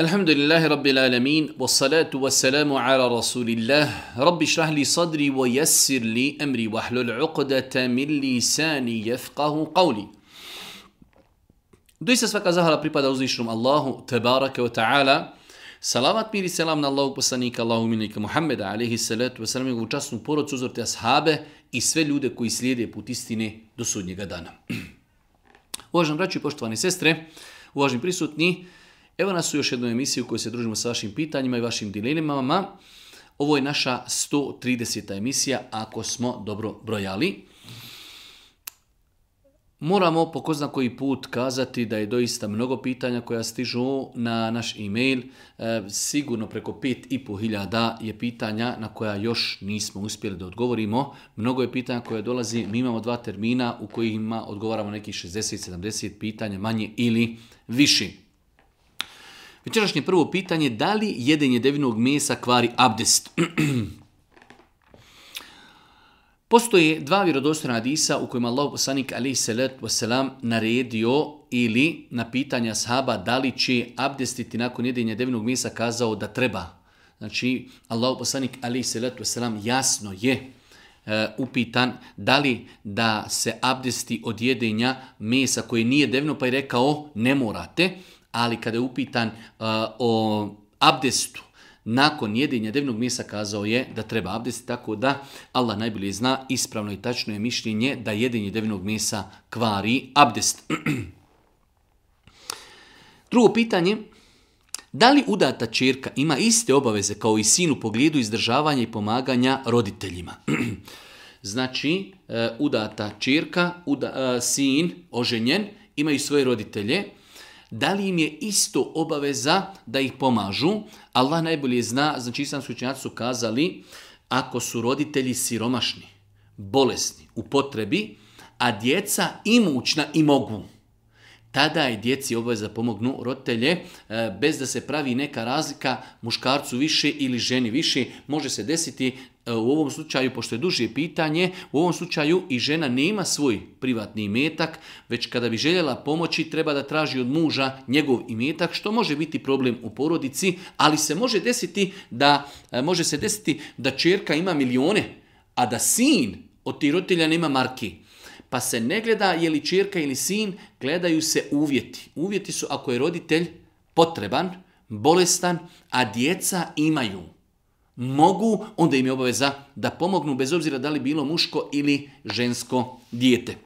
Alamin, لله salatu العالمين والصلاة ala Rasulillah, Rabbi الله li sadri wa صدري li لي wa hlul عقدة min lisani yafqahu qawli. Doista svaka zahvala pripada uzvišenom Allahu, tebaraka wa ta'ala. Salavat mir i selam na Allahu poslanika, Allahu minika Muhammeda, alihi salatu wa salam, njegovu časnu porodcu, uzorte ashabe i sve ljude koji slijede put istine do sudnjega dana. Uvaženi braći i poštovane sestre, uvaženi prisutni, Evo nas u još jednu emisiju u kojoj se družimo sa vašim pitanjima i vašim dilemama. Ovo je naša 130. emisija, ako smo dobro brojali. Moramo po ko koji put kazati da je doista mnogo pitanja koja stižu na naš e-mail. E, sigurno preko 5.500 hiljada je pitanja na koja još nismo uspjeli da odgovorimo. Mnogo je pitanja koje dolazi. Mi imamo dva termina u kojima odgovaramo nekih 60-70 pitanja manje ili viši. Večerašnje prvo pitanje, da li jedenje devinog mesa kvari abdest? Postoje dva vjerodostojna hadisa u kojima Allah poslanik ali salatu wasalam naredio ili na pitanja sahaba da li će abdestiti nakon jedenja devinog mesa kazao da treba. Znači, Allah poslanik ali salatu wasalam jasno je e, upitan da li da se abdesti od jedenja mesa koje nije devno pa je rekao ne morate ali kada je upitan uh, o abdestu, nakon jedinja devnog mesa, kazao je da treba abdest, tako da Allah najbolje zna, ispravno i tačno je mišljenje da jedinje devnog mesa kvari abdest. Drugo pitanje, da li udata čerka ima iste obaveze kao i sin u pogledu izdržavanja i pomaganja roditeljima? znači, uh, udata čerka, uh, sin, oženjen, imaju svoje roditelje, da li im je isto obaveza da ih pomažu? Allah najbolje zna, znači islamski učenjaci su kazali, ako su roditelji siromašni, bolesni, u potrebi, a djeca imućna i mogu tada je djeci obaveza pomognu roditelje e, bez da se pravi neka razlika muškarcu više ili ženi više. Može se desiti e, u ovom slučaju, pošto je duže pitanje, u ovom slučaju i žena nema svoj privatni imetak, već kada bi željela pomoći treba da traži od muža njegov imetak, što može biti problem u porodici, ali se može desiti da, e, može se desiti da čerka ima milione, a da sin od tih roditelja nema marki pa se ne gleda je li čirka ili sin, gledaju se uvjeti. Uvjeti su ako je roditelj potreban, bolestan, a djeca imaju. Mogu, onda im je obaveza da pomognu bez obzira da li bilo muško ili žensko dijete.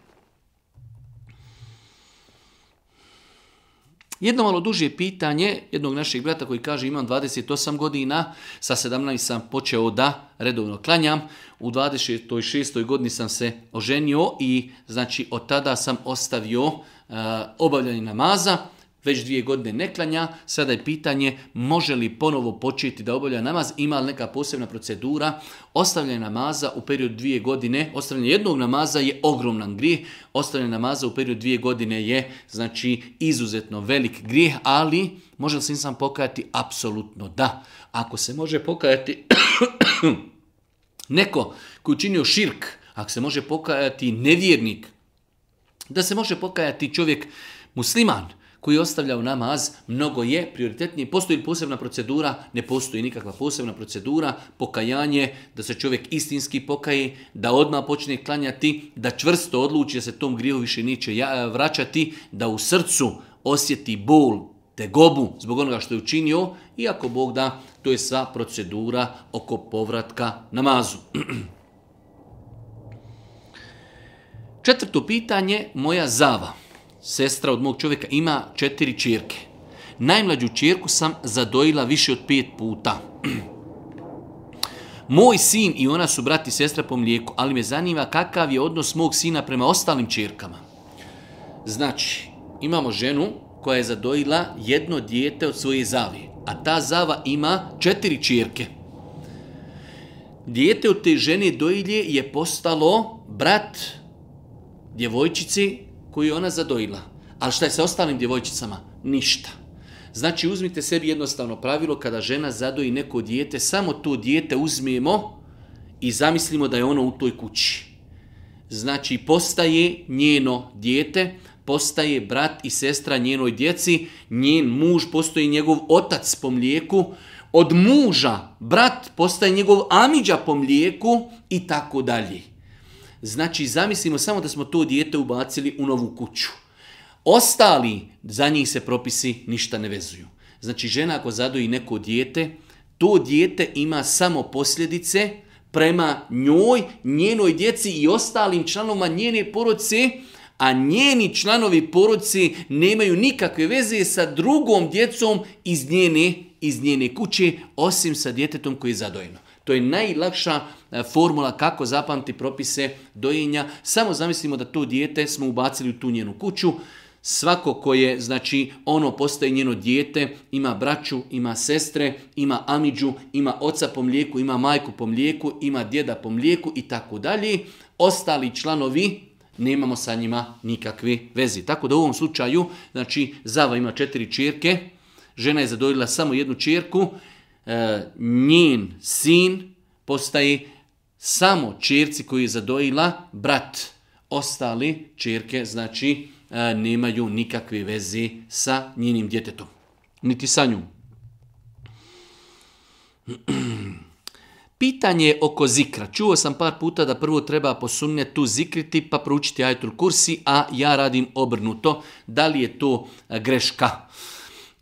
Jedno malo duže pitanje jednog našeg brata koji kaže imam 28 godina, sa 17 sam počeo da redovno klanjam, u 26. godini sam se oženio i znači od tada sam ostavio eh, obavljanje namaza, već dvije godine ne klanja, sada je pitanje može li ponovo početi da obavlja namaz, ima li neka posebna procedura. Ostavljanje namaza u period dvije godine, ostavljanje jednog namaza je ogromnan grijeh, ostavljanje namaza u period dvije godine je znači izuzetno velik grijeh, ali može li se insan pokajati? Apsolutno da. Ako se može pokajati neko koji učinio širk, ako se može pokajati nevjernik, da se može pokajati čovjek musliman, koji ostavlja u namaz mnogo je prioritetniji. Postoji posebna procedura? Ne postoji nikakva posebna procedura. Pokajanje, da se čovjek istinski pokaji, da odmah počne klanjati, da čvrsto odluči da se tom grijehu više neće e, vraćati, da u srcu osjeti bol, tegobu zbog onoga što je učinio, iako Bog da, to je sva procedura oko povratka namazu. Četvrto pitanje, moja zava sestra od mog čovjeka, ima četiri čirke. Najmlađu čirku sam zadojila više od pet puta. Moj sin i ona su brati i sestra po mlijeku, ali me zanima kakav je odnos mog sina prema ostalim čirkama. Znači, imamo ženu koja je zadojila jedno dijete od svoje zavi, a ta zava ima četiri čirke. Dijete od te žene dojilje je postalo brat djevojčici koju je ona zadojila. Ali šta je sa ostalim djevojčicama? Ništa. Znači uzmite sebi jednostavno pravilo kada žena zadoji neko dijete, samo to dijete uzmijemo i zamislimo da je ono u toj kući. Znači postaje njeno dijete, postaje brat i sestra njenoj djeci, njen muž postoji njegov otac po mlijeku, od muža brat postaje njegov amidža po mlijeku i tako dalje. Znači, zamislimo samo da smo to dijete ubacili u novu kuću. Ostali, za njih se propisi ništa ne vezuju. Znači, žena ako zadoji neko dijete, to dijete ima samo posljedice prema njoj, njenoj djeci i ostalim članovima njene porodice, a njeni članovi porodice nemaju nikakve veze sa drugom djecom iz njene, iz njene kuće, osim sa djetetom koje je zadojeno. To je najlakša E, formula kako zapamti propise dojenja. Samo zamislimo da to dijete smo ubacili u tu njenu kuću. Svako koje, znači, ono postaje njeno dijete, ima braću, ima sestre, ima amidžu, ima oca po mlijeku, ima majku po mlijeku, ima djeda po mlijeku i tako dalje. Ostali članovi nemamo sa njima nikakve vezi. Tako da u ovom slučaju, znači, Zava ima četiri čirke, žena je zadojila samo jednu čirku, e, njen sin postaje samo čerci koji je zadojila brat. Ostali čerke, znači, e, nemaju nikakve veze sa njenim djetetom. Niti sa njom. Pitanje oko zikra. Čuo sam par puta da prvo treba po tu zikriti pa proučiti ajtul kursi, a ja radim obrnuto. Da li je to e, greška?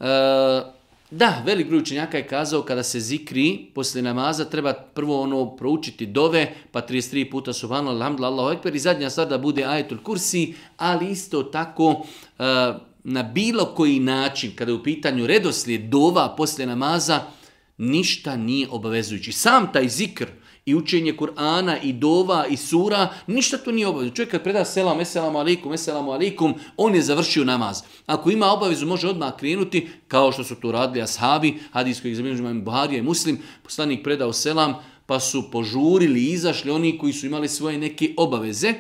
E, da, velik broj je kazao kada se zikri posle namaza treba prvo ono proučiti dove, pa 33 puta su vano, Allahu ekber i zadnja stvar da bude ajetul kursi, ali isto tako eh, na bilo koji način kada je u pitanju redoslijed dova posle namaza ništa nije obavezujući. Sam taj zikr i učenje Kur'ana i dova i sura, ništa to nije obavezno. Čovjek kad preda selam, eselamu alikum, eselamu alikum, on je završio namaz. Ako ima obavezu, može odmah krenuti, kao što su to radili ashabi, hadijskoj egzaminima Buharija i Muslim, poslanik predao selam, pa su požurili, izašli oni koji su imali svoje neke obaveze,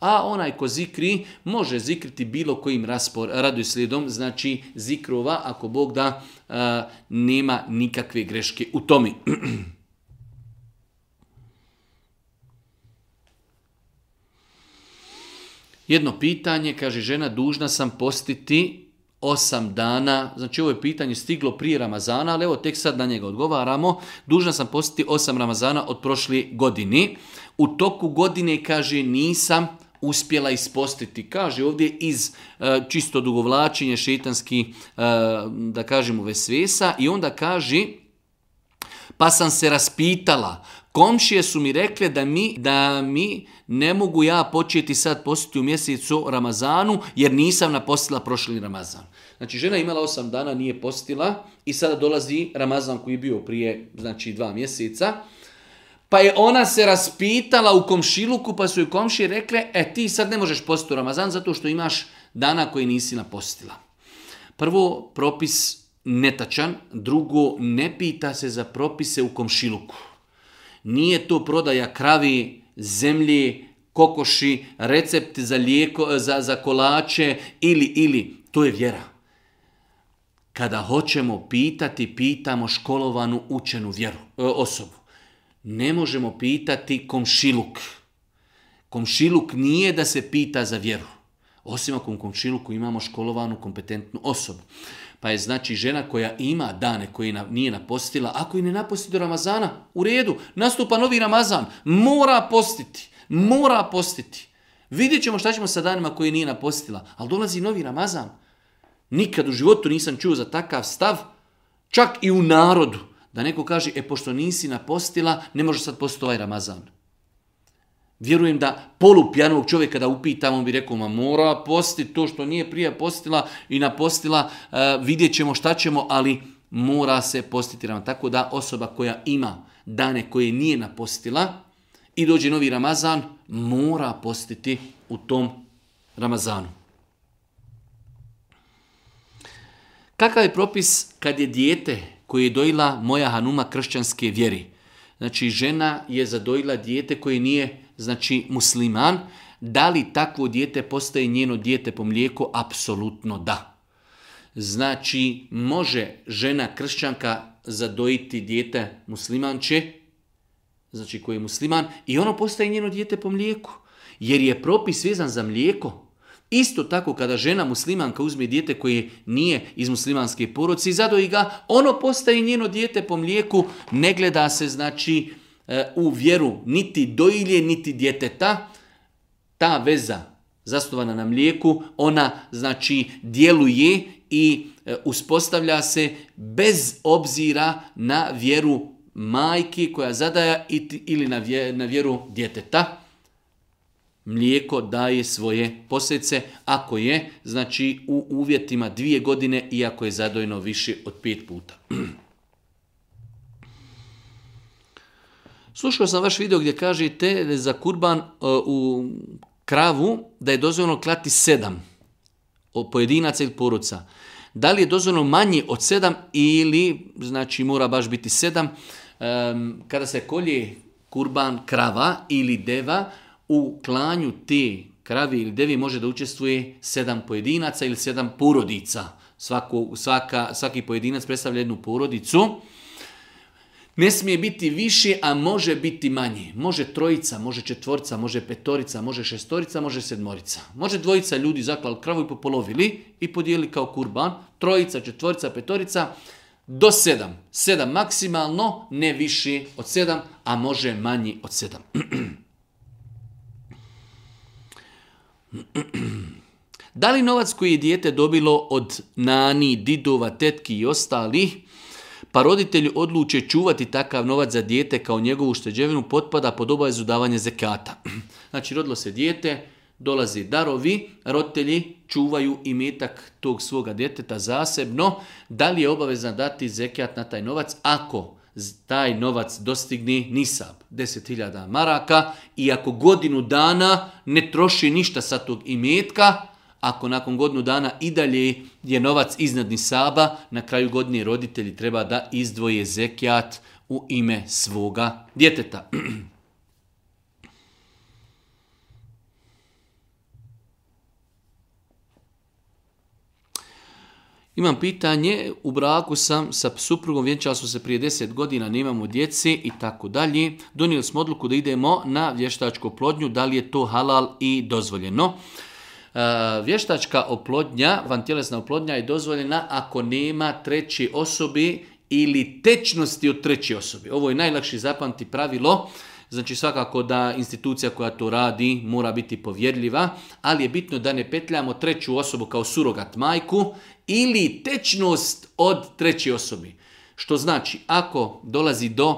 a onaj ko zikri može zikriti bilo kojim raspor, radu slijedom, znači zikrova ako Bog da nema nikakve greške u tomi. Jedno pitanje, kaže žena, dužna sam postiti osam dana, znači ovo je pitanje stiglo prije Ramazana, ali evo tek sad na njega odgovaramo, dužna sam postiti osam Ramazana od prošle godine. U toku godine, kaže, nisam uspjela ispostiti. Kaže ovdje iz e, čisto dugovlačenje šetanski, e, da kažemo, vesvesa i onda kaže, pa sam se raspitala, komšije su mi rekle da mi, da mi ne mogu ja početi sad postiti u mjesecu Ramazanu jer nisam napostila prošli Ramazan. Znači žena imala osam dana, nije postila i sada dolazi Ramazan koji je bio prije znači dva mjeseca. Pa je ona se raspitala u komšiluku, pa su joj komšije rekle, e ti sad ne možeš postiti Ramazan zato što imaš dana koji nisi napostila. Prvo, propis netačan, drugo, ne pita se za propise u komšiluku. Nije to prodaja kravi, zemlje, kokoši, recept za, lijeko, za, za kolače ili, ili. To je vjera. Kada hoćemo pitati, pitamo školovanu učenu vjeru, e, osobu. Ne možemo pitati komšiluk. Komšiluk nije da se pita za vjeru. Osim ako u komšiluku imamo školovanu, kompetentnu osobu. Pa je znači žena koja ima dane koje nije napostila, ako i ne naposti do Ramazana, u redu, nastupa novi Ramazan, mora postiti, mora postiti. Vidjet ćemo šta ćemo sa danima koje nije napostila, ali dolazi novi Ramazan. Nikad u životu nisam čuo za takav stav, čak i u narodu, da neko kaže, e pošto nisi napostila, ne može sad postiti ovaj Ramazan. Vjerujem da polupjanog čovjeka da upitam, on bi rekao, ma mora postiti to što nije prije postila i napostila, e, vidjet ćemo šta ćemo, ali mora se postiti Ramazan. Tako da osoba koja ima dane koje nije napostila i dođe novi Ramazan, mora postiti u tom Ramazanu. Kakav je propis kad je dijete koje je dojila moja Hanuma kršćanske vjeri? Znači, žena je zadojila dijete koje nije znači musliman, da li takvo dijete postaje njeno dijete po mlijeku? Apsolutno da. Znači, može žena kršćanka zadojiti dijete muslimanče, znači koji je musliman, i ono postaje njeno dijete po mlijeku. Jer je propis vezan za mlijeko. Isto tako kada žena muslimanka uzme dijete koje nije iz muslimanske poroci i zadoji ga, ono postaje njeno dijete po mlijeku, ne gleda se znači E, u vjeru niti doilje, niti djeteta, ta veza zasnovana na mlijeku, ona znači djeluje i e, uspostavlja se bez obzira na vjeru majki koja zadaja ili na vjeru djeteta. Mlijeko daje svoje posljedice ako je, znači u uvjetima dvije godine i ako je zadojno više od pet puta. Slušao sam vaš video gdje kažete za kurban e, u kravu da je dozvoljeno klati sedam pojedinaca ili poruca. Da li je dozvoljeno manje od sedam ili, znači mora baš biti sedam, kada se kolje kurban krava ili deva, u klanju te kravi ili devi može da učestvuje sedam pojedinaca ili sedam porodica. Svako, svaki pojedinac predstavlja jednu porodicu. Ne smije biti više, a može biti manji. Može trojica, može četvorica, može petorica, može šestorica, može sedmorica. Može dvojica ljudi zaklali kravu i popolovili i podijeli kao kurban. Trojica, četvorica, petorica, do sedam. Sedam maksimalno, ne više od sedam, a može manji od sedam. da li novac koji je dijete dobilo od nani, didova, tetki i ostalih, pa roditelji odluče čuvati takav novac za dijete kao njegovu šteđevinu, potpada pod obavezu davanja zekata. Znači, rodilo se dijete, dolazi darovi, roditelji čuvaju imetak tog svoga djeteta zasebno. Da li je obavezan dati zekat na taj novac? Ako taj novac dostigne nisab, 10.000 maraka, i ako godinu dana ne troši ništa sa tog imetka, ako nakon godinu dana i dalje je novac iznad nisaba, na kraju godine roditelji treba da izdvoje zekijat u ime svoga djeteta. Imam pitanje, u braku sam sa suprugom, vjenčali smo se prije 10 godina, nemamo djeci i tako dalje. Donijeli smo odluku da idemo na vještačku plodnju, da li je to halal i dozvoljeno. E, vještačka oplodnja, vantjelesna oplodnja je dozvoljena ako nema treći osobi ili tečnosti od treći osobe. Ovo je najlakši zapamti pravilo, znači svakako da institucija koja to radi mora biti povjerljiva, ali je bitno da ne petljamo treću osobu kao surogat majku ili tečnost od treće osobi. Što znači, ako dolazi do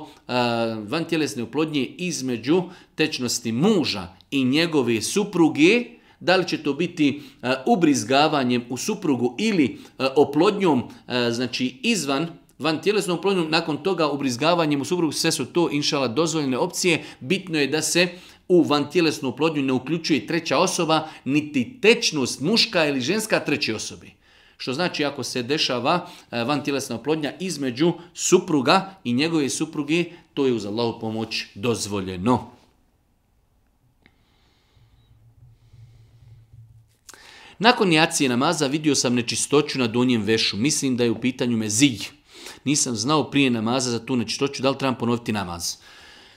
uh, e, tjelesne oplodnje između tečnosti muža i njegove supruge, da li će to biti e, ubrizgavanjem u suprugu ili e, oplodnjom, e, znači izvan van tjelesnom oplodnjom, nakon toga ubrizgavanjem u suprugu, sve su to inšala dozvoljene opcije, bitno je da se u van tjelesnu oplodnju ne uključuje treća osoba, niti tečnost muška ili ženska treće osobi. Što znači ako se dešava van tjelesna oplodnja između supruga i njegove supruge, to je uz Allahu pomoć dozvoljeno. Nakon jacije namaza vidio sam nečistoću na donjem vešu. Mislim da je u pitanju mezig. Nisam znao prije namaza za tu nečistoću, da li trebam ponoviti namaz?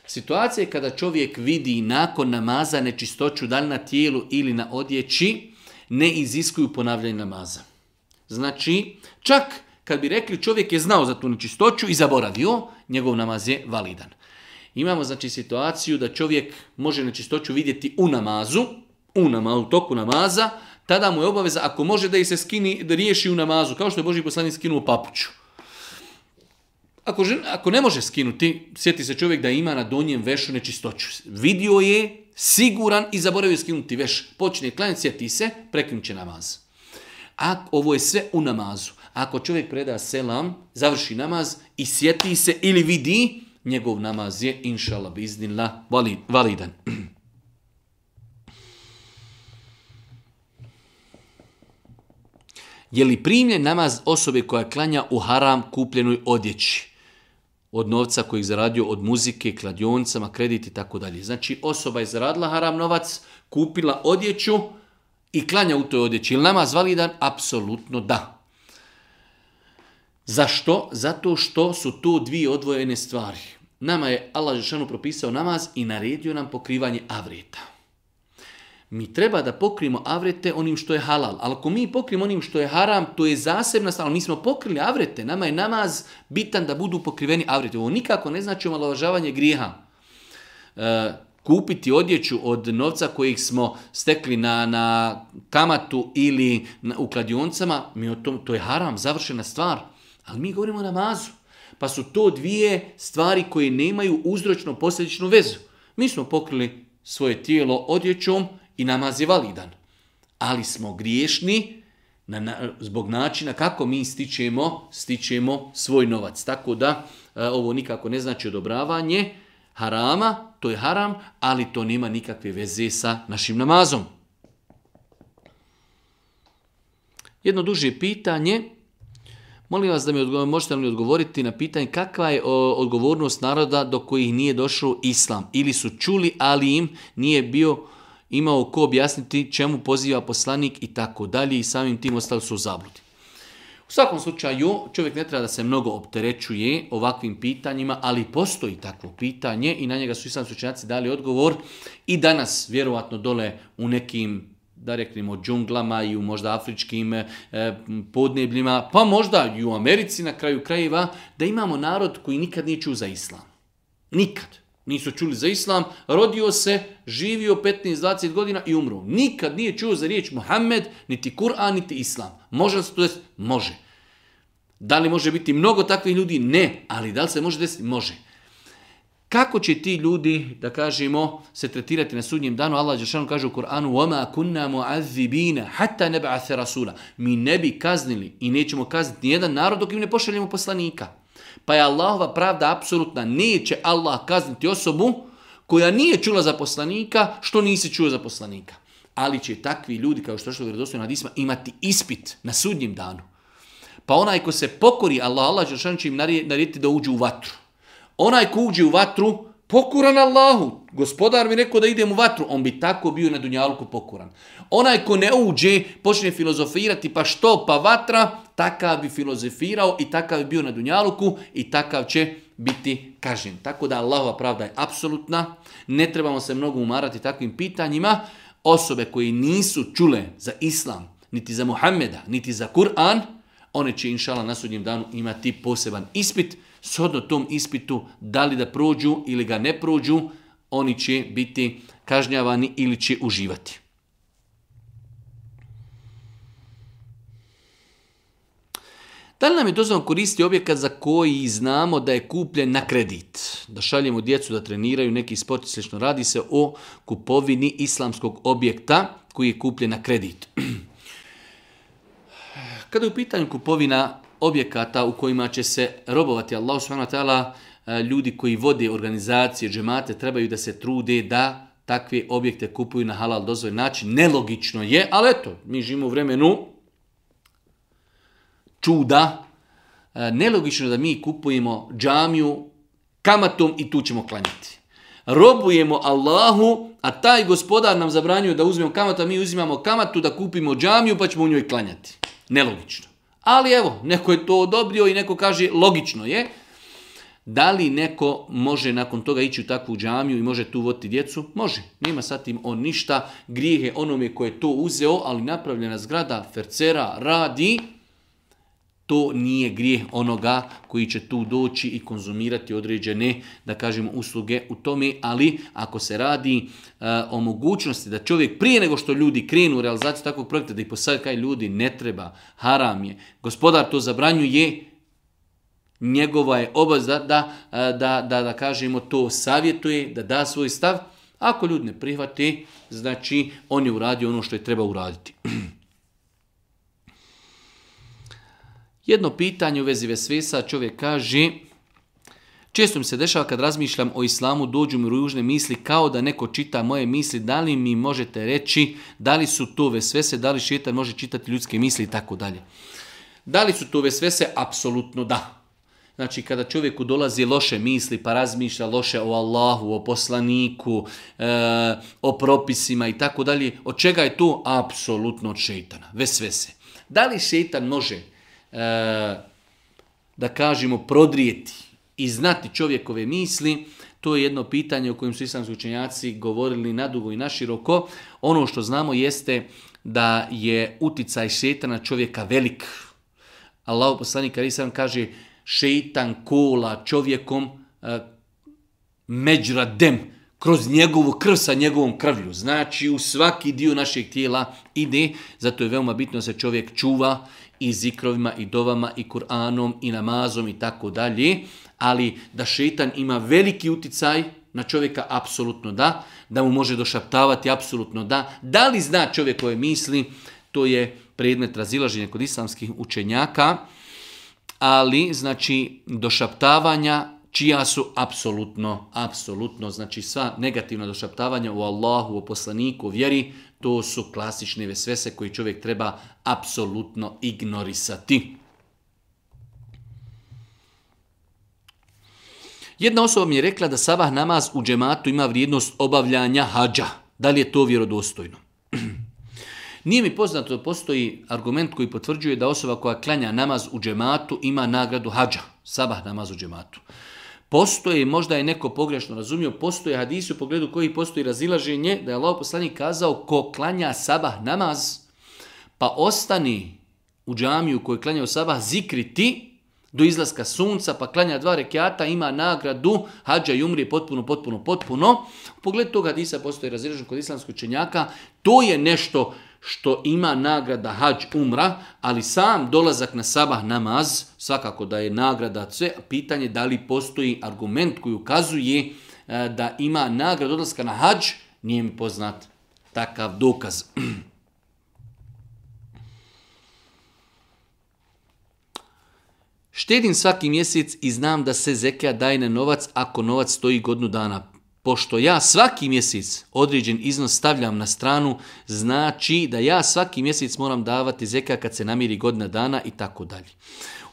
Situacija je kada čovjek vidi nakon namaza nečistoću da li na tijelu ili na odjeći, ne iziskuju ponavljanje namaza. Znači, čak kad bi rekli čovjek je znao za tu nečistoću i zaboravio, njegov namaz je validan. Imamo znači situaciju da čovjek može nečistoću vidjeti u namazu, u, nama, u toku namaza, tada mu je obaveza, ako može da ih se skini, da riješi u namazu, kao što je Boži poslanik skinuo papuću. Ako, ako ne može skinuti, sjeti se čovjek da ima na donjem vešu nečistoću. Vidio je, siguran i zaboravio skinuti veš. Počne klanjati, sjeti se, prekinut namaz. A ovo je sve u namazu. Ako čovjek preda selam, završi namaz i sjeti se ili vidi, njegov namaz je, inšala biznila, validan. Je li primljen namaz osobe koja klanja u haram kupljenoj odjeći? Od novca koji je zaradio od muzike, kladioncama, kredit i tako dalje. Znači osoba je zaradila haram novac, kupila odjeću i klanja u toj odjeći. Je li namaz validan? Apsolutno da. Zašto? Zato što su to dvije odvojene stvari. Nama je Allah Žešanu propisao namaz i naredio nam pokrivanje avreta mi treba da pokrimo avrete onim što je halal. Ali ako mi pokrimo onim što je haram, to je zasebna stvar. Ali Mi smo pokrili avrete, nama je namaz bitan da budu pokriveni avrete. Ovo nikako ne znači omalovažavanje grijeha. E, kupiti odjeću od novca kojih smo stekli na, na kamatu ili na, u kladioncama, mi o tom, to je haram, završena stvar. Ali mi govorimo o namazu. Pa su to dvije stvari koje nemaju uzročno posljedičnu vezu. Mi smo pokrili svoje tijelo odjećom, i namaz je validan. Ali smo griješni na, zbog načina kako mi stičemo, stičemo svoj novac. Tako da e, ovo nikako ne znači odobravanje harama, to je haram, ali to nema nikakve veze sa našim namazom. Jedno duže pitanje, Molim vas da mi odgovor, možete li odgovoriti na pitanje kakva je odgovornost naroda do kojih nije došao islam ili su čuli ali im nije bio imao ko objasniti čemu poziva poslanik i tako dalje i samim tim ostali su u zabludi. U svakom slučaju, čovjek ne treba da se mnogo opterećuje ovakvim pitanjima, ali postoji takvo pitanje i na njega su islam učenjaci dali odgovor i danas, vjerovatno dole u nekim da reknemo džunglama i u možda afričkim e, podnebljima, pa možda i u Americi na kraju krajeva, da imamo narod koji nikad nije čuo za islam. Nikad. Nisu čuli za islam, rodio se, živio 15-20 godina i umro. Nikad nije čuo za riječ Muhammed, niti Kur'an, niti islam. Može se to desiti? Može. Da li može biti mnogo takvih ljudi? Ne. Ali da li se može desiti? Može. Kako će ti ljudi, da kažemo, se tretirati na sudnjem danu? Allah Đešanu kaže u Kur'anu وَمَا كُنَّا مُعَذِّبِينَ حَتَّى نَبْعَثَ رَسُولَ Mi ne bi kaznili i nećemo kazniti nijedan narod dok im ne pošaljemo poslanika pa je Allahova pravda apsolutna. Neće Allah kazniti osobu koja nije čula za poslanika, što nisi čuo za poslanika. Ali će takvi ljudi, kao što je na disma, imati ispit na sudnjem danu. Pa onaj ko se pokori Allah, Allah će im narediti da uđu u vatru. Onaj ko uđe u vatru, Pokuran Allahu. Gospodar mi rekao da idem u vatru. On bi tako bio na Dunjalku pokuran. Onaj ko ne uđe, počne filozofirati pa što pa vatra, takav bi filozofirao i takav bi bio na Dunjaluku i takav će biti kažen. Tako da Allahova pravda je apsolutna. Ne trebamo se mnogo umarati takvim pitanjima. Osobe koje nisu čule za Islam, niti za Muhammeda, niti za Kur'an, one će inšala na sudnjem danu imati poseban ispit shodno tom ispitu, da li da prođu ili ga ne prođu, oni će biti kažnjavani ili će uživati. Da li nam je dozvan koristi objekat za koji znamo da je kupljen na kredit? Da šaljemo djecu da treniraju neki sport slično. Radi se o kupovini islamskog objekta koji je kupljen na kredit. Kada je u pitanju kupovina objekata u kojima će se robovati Allah subhanahu e, ljudi koji vode organizacije, džemate, trebaju da se trude da takve objekte kupuju na halal dozvoj način. Nelogično je, ali eto, mi živimo u vremenu čuda. E, nelogično da mi kupujemo džamiju kamatom i tu ćemo klanjati. Robujemo Allahu, a taj gospodar nam zabranjuje da uzmemo kamatu, a mi uzimamo kamatu da kupimo džamiju pa ćemo u njoj klanjati. Nelogično. Ali evo, neko je to odobrio i neko kaže logično je. Da li neko može nakon toga ići u takvu džamiju i može tu voditi djecu? Može. Nema sad tim on ništa. grijehe onome koje je to uzeo, ali napravljena zgrada, fercera, radi, to nije grijeh onoga koji će tu doći i konzumirati određene, da kažemo, usluge u tome, ali ako se radi e, o mogućnosti da čovjek prije nego što ljudi krenu u realizaciju takvog projekta, da ih posavlja kaj ljudi ne treba, haram je, gospodar to zabranjuje, njegova je obaz da, da, e, da, da, da kažemo, to savjetuje, da da svoj stav, ako ljudi ne prihvate, znači on je uradio ono što je treba uraditi. Jedno pitanje u vezi vesvesa čovjek kaže Često mi se dešava kad razmišljam o islamu, dođu mi ružne misli kao da neko čita moje misli, da li mi možete reći da li su to vesvese, da li šetan može čitati ljudske misli i tako dalje. Da li su to vesvese? Apsolutno da. Znači kada čovjeku dolazi loše misli pa razmišlja loše o Allahu, o poslaniku, e, o propisima i tako dalje, od čega je to? Apsolutno od šeitana, vesvese. Da li šeitan može E, da kažemo, prodrijeti i znati čovjekove misli, to je jedno pitanje o kojem su islamski učenjaci govorili dugo i naširoko. Ono što znamo jeste da je uticaj šetana čovjeka velik. Allah poslanik sam kaže šetan kola čovjekom e, međra dem, kroz njegovu krv sa njegovom krvlju. Znači u svaki dio našeg tijela ide, zato je veoma bitno da se čovjek čuva i zikrovima i dovama i Kur'anom i namazom i tako dalje, ali da šetan ima veliki uticaj na čovjeka, apsolutno da, da mu može došaptavati, apsolutno da. Da li zna čovjek koje misli, to je predmet razilaženja kod islamskih učenjaka, ali znači došaptavanja čija su apsolutno, apsolutno, znači sva negativna došaptavanja u Allahu, u poslaniku, vjeri, to su klasične vesvese koje čovjek treba apsolutno ignorisati. Jedna osoba mi je rekla da sabah namaz u džematu ima vrijednost obavljanja hađa. Da li je to vjerodostojno? Nije mi poznato da postoji argument koji potvrđuje da osoba koja klanja namaz u džematu ima nagradu hađa. Sabah namaz u džematu. Postoje, možda je neko pogrešno razumio, postoje hadisi u pogledu koji postoji razilaženje, da je Allah poslani kazao ko klanja sabah namaz, pa ostani u džamiju koju klanja klanjao sabah, zikriti do izlaska sunca, pa klanja dva rekiata, ima nagradu, hađa i umri potpuno, potpuno, potpuno. U pogledu toga hadisa postoji razilaženje kod islamskog učenjaka, to je nešto što ima nagrada hađ umra, ali sam dolazak na sabah namaz, svakako da je nagrada sve, pitanje da li postoji argument koji ukazuje e, da ima nagrad odlaska na hađ, nije mi poznat takav dokaz. Štedim svaki mjesec i znam da se zekija daje na novac ako novac stoji godnu dana pošto ja svaki mjesec određen iznos stavljam na stranu, znači da ja svaki mjesec moram davati zeka kad se namiri godina dana i tako dalje.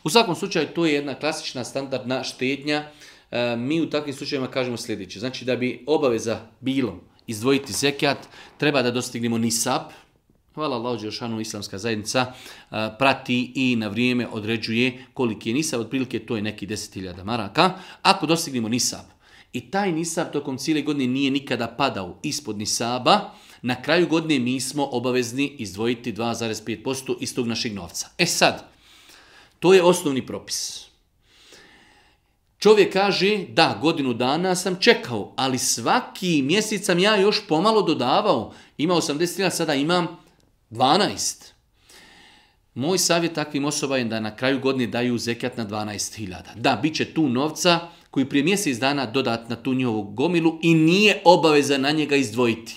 U svakom slučaju to je jedna klasična standardna štednja. E, mi u takvim slučajevima kažemo sljedeće. Znači da bi obaveza bilo izdvojiti zekat, treba da dostignemo nisab. Hvala Allah, Đeršanu, islamska zajednica e, prati i na vrijeme određuje koliki je nisab. Otprilike to je neki 10.000 maraka. Ako dostignemo nisab, i taj nisab tokom cijele godine nije nikada padao ispod nisaba. Na kraju godine mi smo obavezni izdvojiti 2,5% iz tog našeg novca. E sad, to je osnovni propis. Čovjek kaže, da, godinu dana sam čekao, ali svaki mjesec sam ja još pomalo dodavao. ima 80 sada imam 12. Moj savjet takvim osoba je da na kraju godine daju zekat na 12.000. Da, bit će tu novca, koji prije mjesec dana dodat na tu njihovu gomilu i nije obaveza na njega izdvojiti.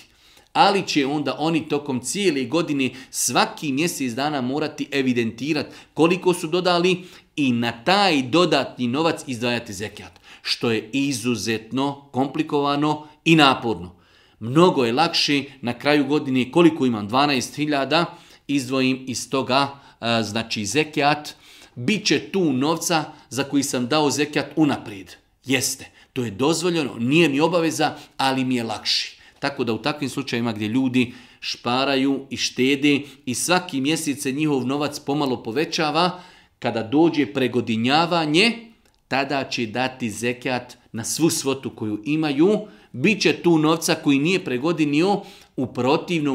Ali će onda oni tokom cijele godine svaki mjesec dana morati evidentirati koliko su dodali i na taj dodatni novac izdvajati zekijat. Što je izuzetno komplikovano i naporno. Mnogo je lakše na kraju godine koliko imam 12.000 izdvojim iz toga e, znači zekijat. Biće tu novca za koji sam dao zekijat unaprijed. Jeste, to je dozvoljeno, nije mi obaveza, ali mi je lakši. Tako da u takvim slučajima gdje ljudi šparaju i štede i svaki mjesec se njihov novac pomalo povećava, kada dođe pregodinjavanje, tada će dati zekat na svu svotu koju imaju, bit će tu novca koji nije pregodinio, u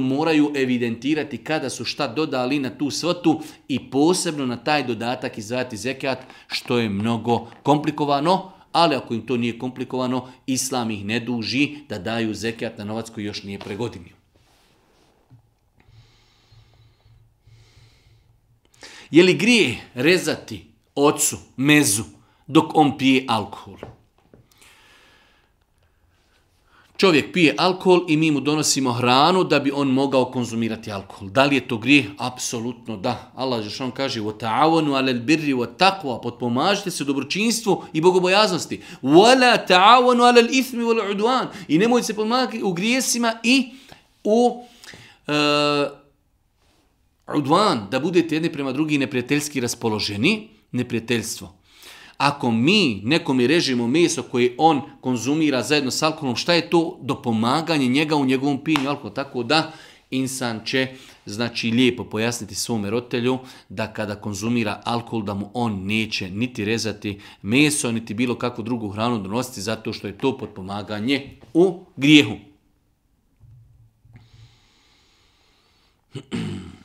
moraju evidentirati kada su šta dodali na tu svotu i posebno na taj dodatak izvajati zekat, što je mnogo komplikovano, ali ako im to nije komplikovano, islam ih ne duži da daju zekijat na novac koji još nije pregodinio. Je li grije rezati ocu mezu dok on pije alkohol? Čovjek pije alkohol i mi mu donosimo hranu da bi on mogao konzumirati alkohol. Da li je to grijeh? Apsolutno da. Allah Žešan kaže وَتَعَوَنُوا عَلَى الْبِرِّ وَتَقْوَا Potpomažite se u dobročinstvu i bogobojaznosti. وَلَا تَعَوَنُوا عَلَى الْإِثْمِ وَالْعُدْوَانِ I nemojte se pomagati u grijesima i u uh, e, udvan, da budete jedni prema drugi neprijateljski raspoloženi. Neprijateljstvo ako mi nekom režimo meso koje on konzumira zajedno s alkoholom, šta je to dopomaganje njega u njegovom pinju alkohola? Tako da insan će znači lijepo pojasniti svom roditelju da kada konzumira alkohol da mu on neće niti rezati meso niti bilo kakvu drugu hranu donositi zato što je to potpomaganje u grijehu.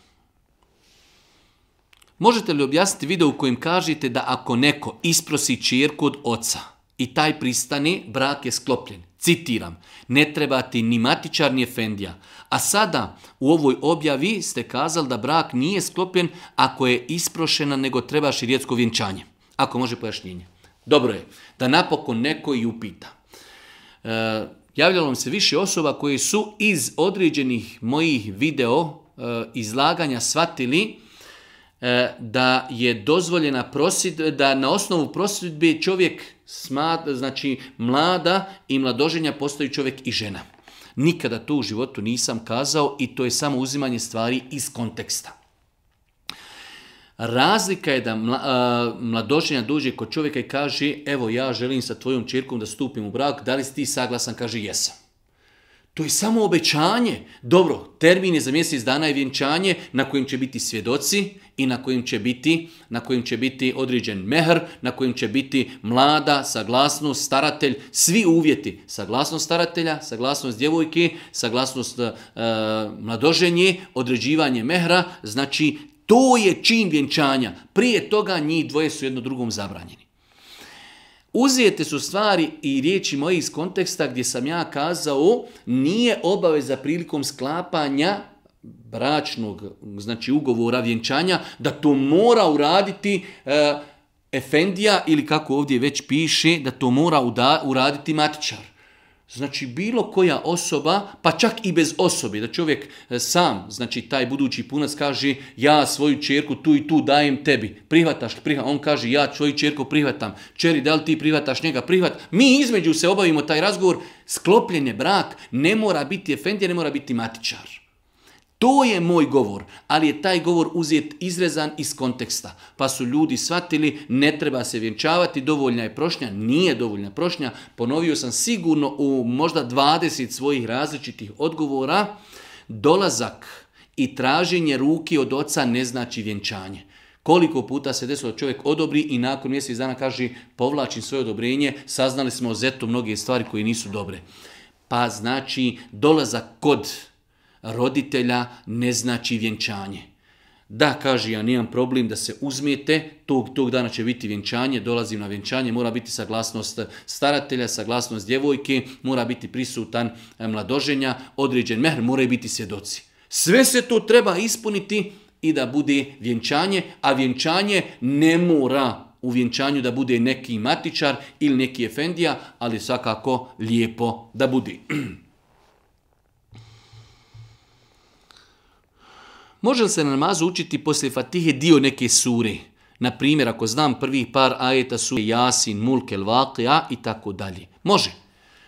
Možete li objasniti video u kojem kažete da ako neko isprosi čirku od oca i taj pristani, brak je sklopljen. Citiram, ne treba ti ni matičar ni efendija. A sada u ovoj objavi ste kazali da brak nije sklopljen ako je isprošena nego treba širijetsko vjenčanje. Ako može pojašnjenje. Dobro je da napokon neko i upita. E, javljalo vam se više osoba koji su iz određenih mojih video e, izlaganja shvatili E, da je dozvoljena prosid, da na osnovu prosidbe čovjek smat, znači mlada i mladoženja postaju čovjek i žena. Nikada to u životu nisam kazao i to je samo uzimanje stvari iz konteksta. Razlika je da e, mladoženja dođe kod čovjeka i kaže evo ja želim sa tvojom čirkom da stupim u brak, da li si ti saglasan? Kaže jesam. To je samo obećanje. Dobro, termin je za mjesec dana i vjenčanje na kojem će biti svjedoci, i na kojim će biti, na kojim će biti određen mehr, na kojim će biti mlada, saglasnost, staratelj, svi uvjeti. Saglasnost staratelja, saglasnost djevojke, saglasnost e, mladoženje, određivanje mehra, znači to je čin vjenčanja. Prije toga njih dvoje su jedno drugom zabranjeni. Uzijete su stvari i riječi moje iz konteksta gdje sam ja kazao nije obaveza prilikom sklapanja bračnog, znači ugovora, vjenčanja, da to mora uraditi e, Efendija ili kako ovdje već piše, da to mora uraditi matičar. Znači bilo koja osoba, pa čak i bez osobe, da čovjek e, sam, znači taj budući punac kaže ja svoju čerku tu i tu dajem tebi, prihvataš li? On kaže ja svoju čerku prihvatam, čeri da li ti prihvataš njega, prihvat. Mi između se obavimo taj razgovor, sklopljen je brak, ne mora biti efendija, ne mora biti matičar. To je moj govor, ali je taj govor uzet izrezan iz konteksta. Pa su ljudi shvatili, ne treba se vjenčavati, dovoljna je prošnja, nije dovoljna prošnja. Ponovio sam sigurno u možda 20 svojih različitih odgovora. Dolazak i traženje ruki od oca ne znači vjenčanje. Koliko puta se desilo čovjek odobri i nakon mjesec dana kaže povlačim svoje odobrenje, saznali smo o zetu mnoge stvari koje nisu dobre. Pa znači dolazak kod roditelja ne znači vjenčanje. Da, kaže, ja nemam problem da se uzmijete, tog, tog dana će biti vjenčanje, dolazim na vjenčanje, mora biti saglasnost staratelja, saglasnost djevojke, mora biti prisutan e, mladoženja, određen mehr, moraju biti svjedoci. Sve se to treba ispuniti i da bude vjenčanje, a vjenčanje ne mora u vjenčanju da bude neki matičar ili neki efendija, ali svakako lijepo da bude. Može li se na namazu učiti poslije fatihe dio neke sure? Na primjer, ako znam prvi par ajeta su Jasin, Mulk, a i tako dalje. Može.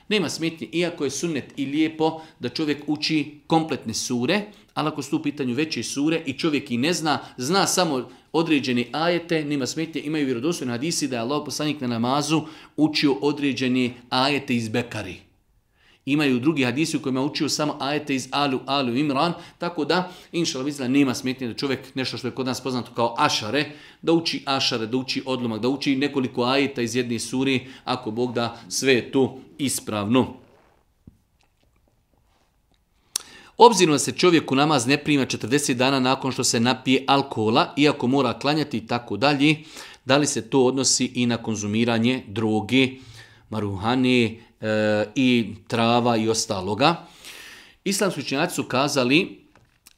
Nema smetnje, iako je sunnet i lijepo da čovjek uči kompletne sure, ali ako su u pitanju veće sure i čovjek i ne zna, zna samo određene ajete, nema smetnje, imaju vjerodostojni hadisi da je Allah poslanik na namazu učio određene ajete iz Bekari. Imaju drugi hadisi u kojima učio samo ajete iz Alu, Alu, Imran, tako da, inšala vizla, nema smetnje da čovjek nešto što je kod nas poznato kao ašare, da uči ašare, da uči odlomak, da uči nekoliko ajeta iz jedne suri, ako Bog da sve je tu ispravno. Obzirom da se čovjek u namaz ne prima 40 dana nakon što se napije alkohola, iako mora klanjati i tako dalje, da li se to odnosi i na konzumiranje droge, maruhane, E, i trava i ostaloga. Islamski učenjaci su kazali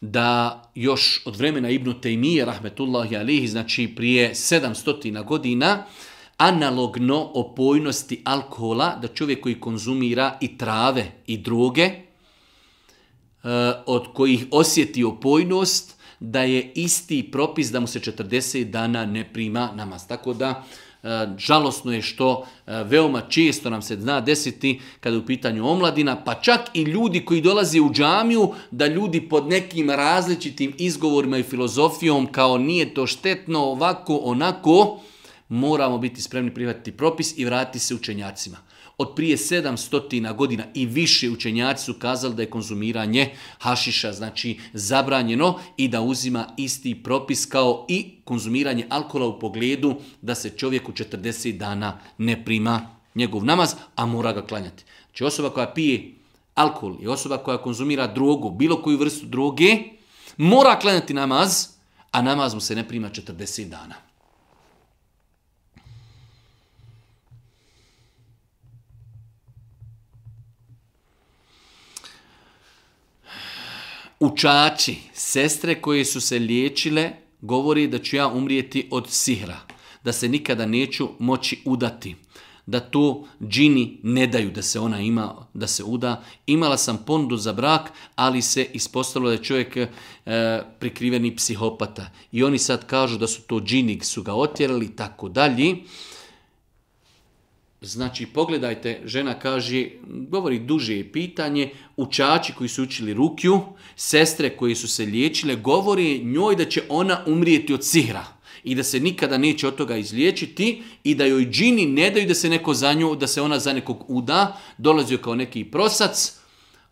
da još od vremena Ibnu Tejmije, rahmetullahi alihi, znači prije 700 godina, analogno opojnosti alkohola, da čovjek koji konzumira i trave i druge, e, od kojih osjeti opojnost, da je isti propis da mu se 40 dana ne prima namaz. Tako da E, žalosno je što e, veoma često nam se zna desiti kada je u pitanju omladina, pa čak i ljudi koji dolaze u džamiju, da ljudi pod nekim različitim izgovorima i filozofijom kao nije to štetno, ovako, onako, moramo biti spremni prihvatiti propis i vratiti se učenjacima od prije 700 godina i više učenjaci su kazali da je konzumiranje hašiša, znači zabranjeno i da uzima isti propis kao i konzumiranje alkohola u pogledu da se čovjek u 40 dana ne prima njegov namaz, a mora ga klanjati. Znači osoba koja pije alkohol i osoba koja konzumira drogu, bilo koju vrstu droge, mora klanjati namaz, a namaz mu se ne prima 40 dana. učači, sestre koje su se liječile, govori da ću ja umrijeti od sihra, da se nikada neću moći udati, da to džini ne daju da se ona ima, da se uda. Imala sam pondu za brak, ali se ispostavilo da je čovjek e, prikriveni psihopata. I oni sad kažu da su to džini, su ga otjerali tako dalje. Znači, pogledajte, žena kaže, govori duže pitanje, učači koji su učili rukju, sestre koje su se liječile, govori njoj da će ona umrijeti od sihra i da se nikada neće od toga izliječiti i da joj džini ne daju da se neko za nju, da se ona za nekog uda, dolazio kao neki prosac,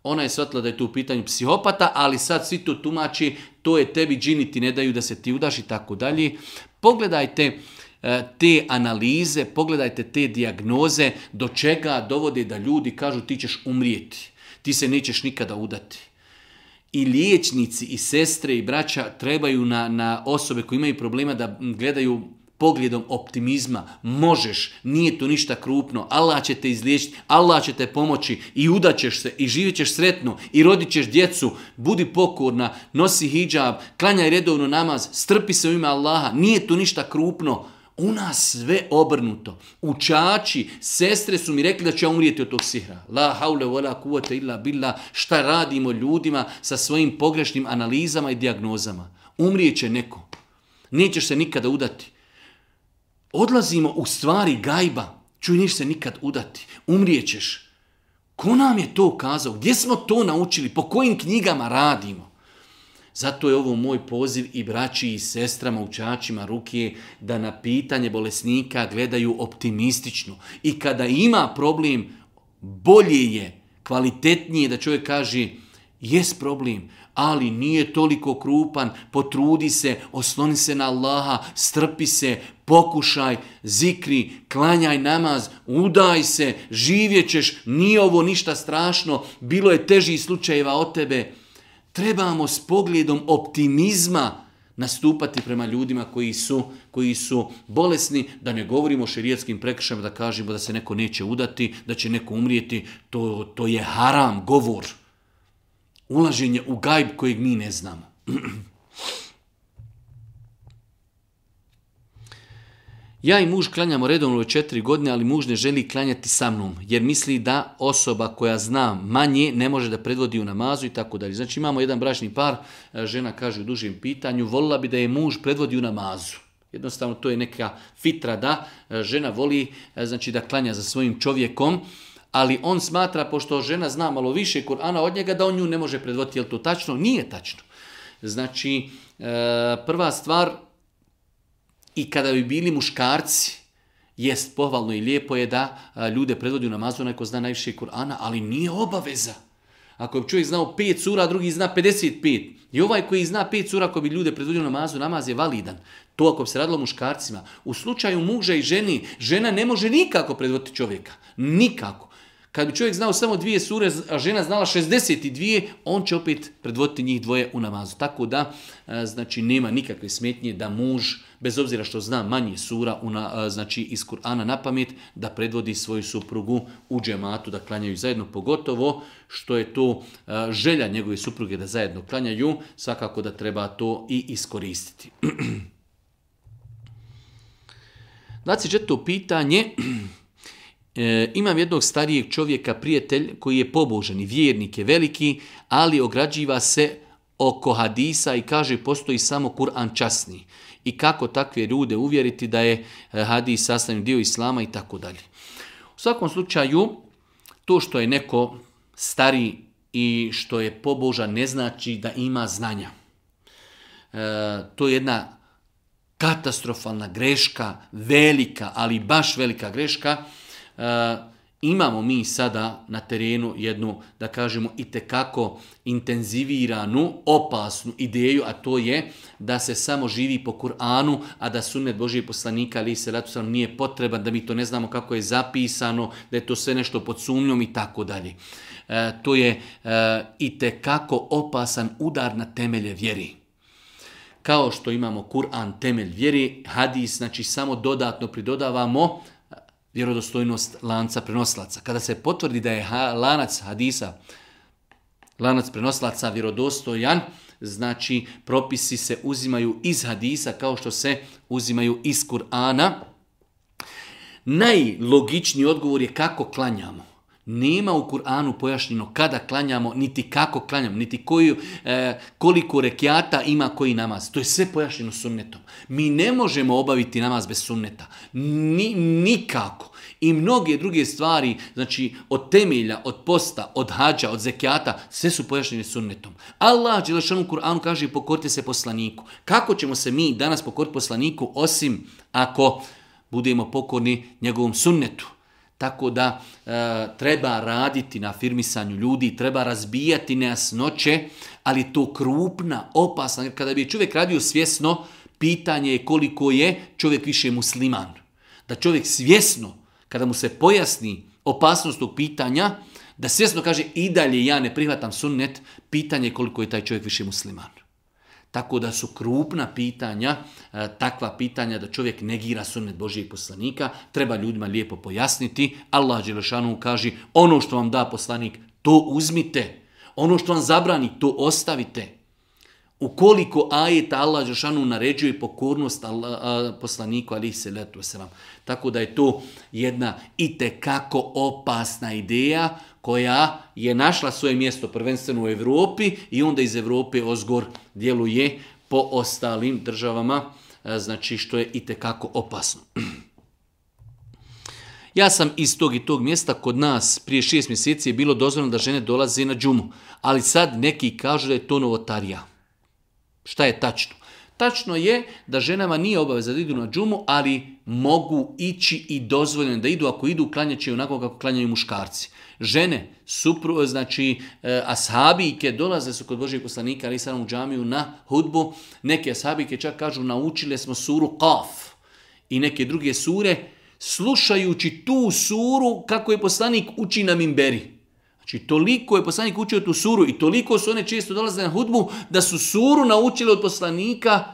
ona je shvatila da je tu u pitanju psihopata, ali sad svi to tumači, to je tebi džini ti ne daju da se ti udaš i tako dalje. Pogledajte, E, te analize, pogledajte te dijagnoze, do čega dovode da ljudi kažu ti ćeš umrijeti, ti se nećeš nikada udati. I liječnici, i sestre, i braća trebaju na, na osobe koji imaju problema da gledaju pogledom optimizma. Možeš, nije to ništa krupno, Allah će te izliječiti, Allah će te pomoći i udaćeš se i živjet ćeš sretno i rodit ćeš djecu, budi pokorna, nosi hijab, klanjaj redovno namaz, strpi se u ime Allaha, nije to ništa krupno. U nas sve obrnuto. Učači, sestre su mi rekli da će ja umrijeti od tog sihra. La haule vola kuvata illa billa. Šta radimo ljudima sa svojim pogrešnim analizama i diagnozama? Umrijet će neko. Nećeš se nikada udati. Odlazimo u stvari gajba. Čuj, neš se nikad udati. Umrijet ćeš. Ko nam je to kazao? Gdje smo to naučili? Po kojim knjigama radimo? Zato je ovo moj poziv i braći i sestrama, učačima ruke, da na pitanje bolesnika gledaju optimistično. I kada ima problem, bolje je, kvalitetnije da čovjek kaže, Jes problem, ali nije toliko krupan, potrudi se, osloni se na Allaha, strpi se, pokušaj, zikri, klanjaj namaz, udaj se, živjećeš, ćeš, nije ovo ništa strašno, bilo je težih slučajeva od tebe trebamo s pogledom optimizma nastupati prema ljudima koji su, koji su bolesni, da ne govorimo o šerijetskim prekršajima, da kažemo da se neko neće udati, da će neko umrijeti, to, to je haram govor. Ulaženje u gajb kojeg mi ne znamo. Ja i muž klanjamo redovno četiri godine, ali muž ne želi klanjati sa mnom, jer misli da osoba koja zna manje ne može da predvodi u namazu i tako dalje. Znači imamo jedan bračni par, e, žena kaže u dužem pitanju, volila bi da je muž predvodi u namazu. Jednostavno to je neka fitra da e, žena voli e, znači da klanja za svojim čovjekom, ali on smatra, pošto žena zna malo više Kur'ana od njega, da on nju ne može predvoditi. Je to tačno? Nije tačno. Znači, prva stvar, i kada bi bili muškarci, jest pohvalno i lijepo je da ljude predvodi u namazu onaj zna najviše Kur'ana, ali nije obaveza. Ako bi čovjek znao pet sura, drugi zna 55. I ovaj koji zna pet sura, ako bi ljude predvodio namazu, namaz je validan. To ako bi se radilo muškarcima. U slučaju muža i ženi, žena ne može nikako predvoditi čovjeka. Nikako. Kad bi čovjek znao samo dvije sure, a žena znala 62, on će opet predvoditi njih dvoje u namazu. Tako da, znači, nema nikakve smetnje da muž bez obzira što zna manje sura znači iz Kur'ana na pamet, da predvodi svoju suprugu u džematu, da klanjaju zajedno, pogotovo što je to želja njegove supruge da zajedno klanjaju, svakako da treba to i iskoristiti. Znači, to pitanje, e, imam jednog starijeg čovjeka, prijatelj, koji je pobožan i vjernik je veliki, ali ograđiva se oko hadisa i kaže postoji samo Kur'an časni i kako takve ljude uvjeriti da je e, hadis sastavni dio islama i tako dalje. U svakom slučaju, to što je neko stari i što je poboža ne znači da ima znanja. E, to je jedna katastrofalna greška, velika, ali baš velika greška, e, imamo mi sada na terenu jednu, da kažemo, i itekako intenziviranu, opasnu ideju, a to je da se samo živi po Kur'anu, a da sunnet Božije poslanika, ali se ratu sam nije potreban, da mi to ne znamo kako je zapisano, da je to sve nešto pod sumnjom i tako dalje. E, to je e, itekako opasan udar na temelje vjeri kao što imamo Kur'an temelj vjeri, hadis, znači samo dodatno pridodavamo vjerodostojnost lanca prenoslaca. Kada se potvrdi da je lanac hadisa, lanac prenoslaca vjerodostojan, znači propisi se uzimaju iz hadisa kao što se uzimaju iz Kur'ana. Najlogičniji odgovor je kako klanjamo. Nema u Kur'anu pojašnjeno kada klanjamo, niti kako klanjamo, niti koju, e, koliko rekiata ima koji namaz. To je sve pojašnjeno sunnetom. Mi ne možemo obaviti namaz bez sunneta. Ni, nikako. I mnoge druge stvari, znači od temelja, od posta, od hađa, od zekijata, sve su pojašnjene sunnetom. Allah u Kur'anu kaže pokorite se poslaniku. Kako ćemo se mi danas pokoriti poslaniku osim ako budemo pokorni njegovom sunnetu? Tako da e, treba raditi na firmisanju ljudi, treba razbijati nejasnoće, ali to krupna, opasna. Jer kada bi čovjek radio svjesno, pitanje je koliko je čovjek više musliman. Da čovjek svjesno, kada mu se pojasni opasnost tog pitanja, da svjesno kaže i dalje ja ne prihvatam sunnet, pitanje je koliko je taj čovjek više musliman. Tako da su krupna pitanja, e, takva pitanja da čovjek negira sunnet Božijeg poslanika, treba ljudima lijepo pojasniti. Allah Đelešanu kaže ono što vam da poslanik, to uzmite. Ono što vam zabrani, to ostavite. Ukoliko ajeta Allah Đelešanu naređuje pokornost poslaniku, ali se letu se vam. Tako da je to jedna itekako opasna ideja koja je našla svoje mjesto prvenstveno u Europi i onda iz Europe Ozgor djeluje po ostalim državama, e, znači što je i kako opasno. Ja sam iz tog i tog mjesta, kod nas prije šest mjeseci je bilo dozvoljeno da žene dolaze na džumu, ali sad neki kažu da je to novotarija. Šta je tačno? Tačno je da ženama nije obaveza da idu na džumu, ali mogu ići i dozvoljeno da idu. Ako idu, klanjaće onako kako klanjaju muškarci. Žene, supru, znači e, ashabike dolaze su kod Božijeg poslanika ali u džamiju na hudbu. Neke ashabike čak kažu naučile smo suru Qaf i neke druge sure slušajući tu suru kako je poslanik uči na mimberi. Znači toliko je poslanik učio tu suru i toliko su one često dolaze na hudbu da su suru naučile od poslanika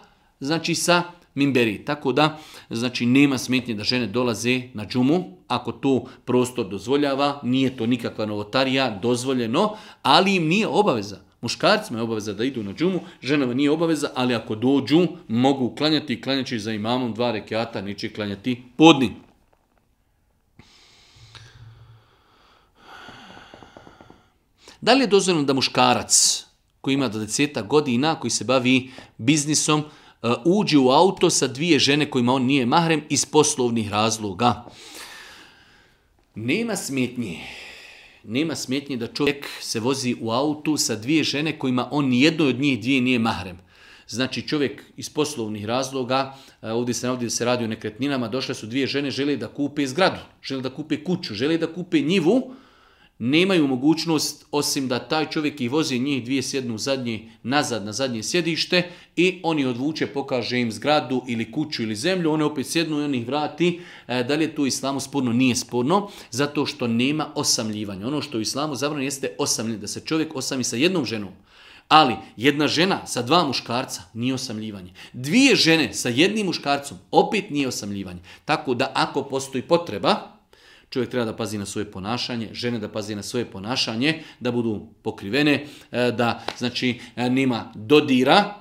znači sa mimberi. Tako da, znači, nema smetnje da žene dolaze na džumu, ako to prostor dozvoljava, nije to nikakva novotarija, dozvoljeno, ali im nije obaveza. Muškarcima je obaveza da idu na džumu, ženama nije obaveza, ali ako dođu, mogu klanjati klanjaći za imamom dva rekeata, neće klanjati podni. Da li je dozvoljeno da muškarac koji ima do godina, koji se bavi biznisom, E, uđe u auto sa dvije žene kojima on nije mahrem iz poslovnih razloga. Nema smetnje. Nema smetnje da čovjek se vozi u autu sa dvije žene kojima on nijednoj od njih dvije nije mahrem. Znači čovjek iz poslovnih razloga, e, ovdje se navodi da se radi o nekretninama, došle su dvije žene, žele da kupe zgradu, žele da kupe kuću, žele da kupe njivu, nemaju mogućnost, osim da taj čovjek i vozi njih dvije sjednu zadnje, nazad na zadnje sjedište i oni odvuče, pokaže im zgradu ili kuću ili zemlju, one opet sjednu i on ih vrati. E, da li je to islamu sporno? Nije sporno, zato što nema osamljivanja. Ono što u islamu zabrano jeste osamljivanje, da se čovjek osami sa jednom ženom. Ali jedna žena sa dva muškarca nije osamljivanje. Dvije žene sa jednim muškarcom opet nije osamljivanje. Tako da ako postoji potreba, čovjek treba da pazi na svoje ponašanje, žene da pazi na svoje ponašanje, da budu pokrivene, e, da znači e, nema dodira,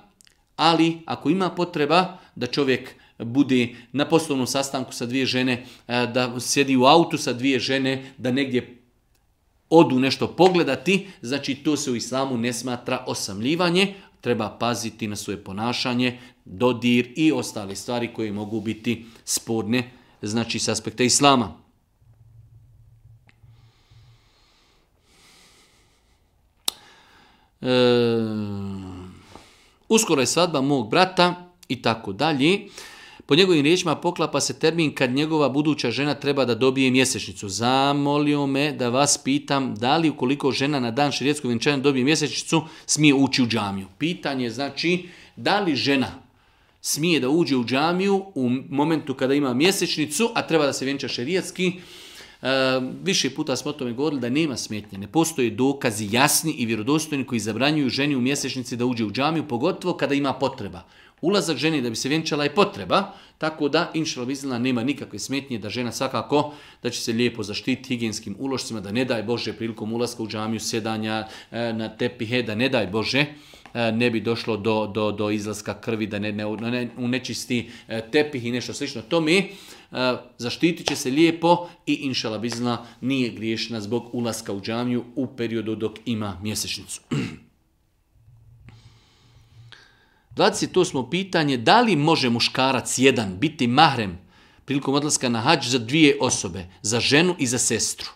ali ako ima potreba da čovjek bude na poslovnom sastanku sa dvije žene, e, da sjedi u autu sa dvije žene, da negdje odu nešto pogledati, znači to se u islamu ne smatra osamljivanje, treba paziti na svoje ponašanje, dodir i ostale stvari koje mogu biti sporne, znači s aspekta islama. Ehm, uskoro je svadba mog brata i tako dalje. Po njegovim riječima poklapa se termin kad njegova buduća žena treba da dobije mjesečnicu. Zamolio me da vas pitam da li ukoliko žena na dan širijetskog vjenčanja dobije mjesečnicu smije ući u džamiju. Pitanje znači da li žena smije da uđe u džamiju u momentu kada ima mjesečnicu, a treba da se vjenča šerijetski, Eh, više puta smo o tome govorili da nema smetnje, ne postoje dokazi jasni i vjerodostojni koji zabranjuju ženi u mjesečnici da uđe u džamiju, pogotovo kada ima potreba. Ulazak ženi da bi se vjenčala je potreba, tako da inšalavizila nema nikakve smetnje da žena svakako da će se lijepo zaštiti higijenskim ulošcima, da ne daj Bože prilikom ulaska u džamiju, sjedanja eh, na tepihe, da ne daj Bože E, ne bi došlo do, do, do izlaska krvi, da ne, ne, ne e, tepih i nešto slično. To mi e, zaštitit će se lijepo i inšala bizna nije griješna zbog ulaska u džamiju u periodu dok ima mjesečnicu. 28. pitanje, da li može muškarac jedan biti mahrem prilikom odlaska na hađ za dvije osobe, za ženu i za sestru?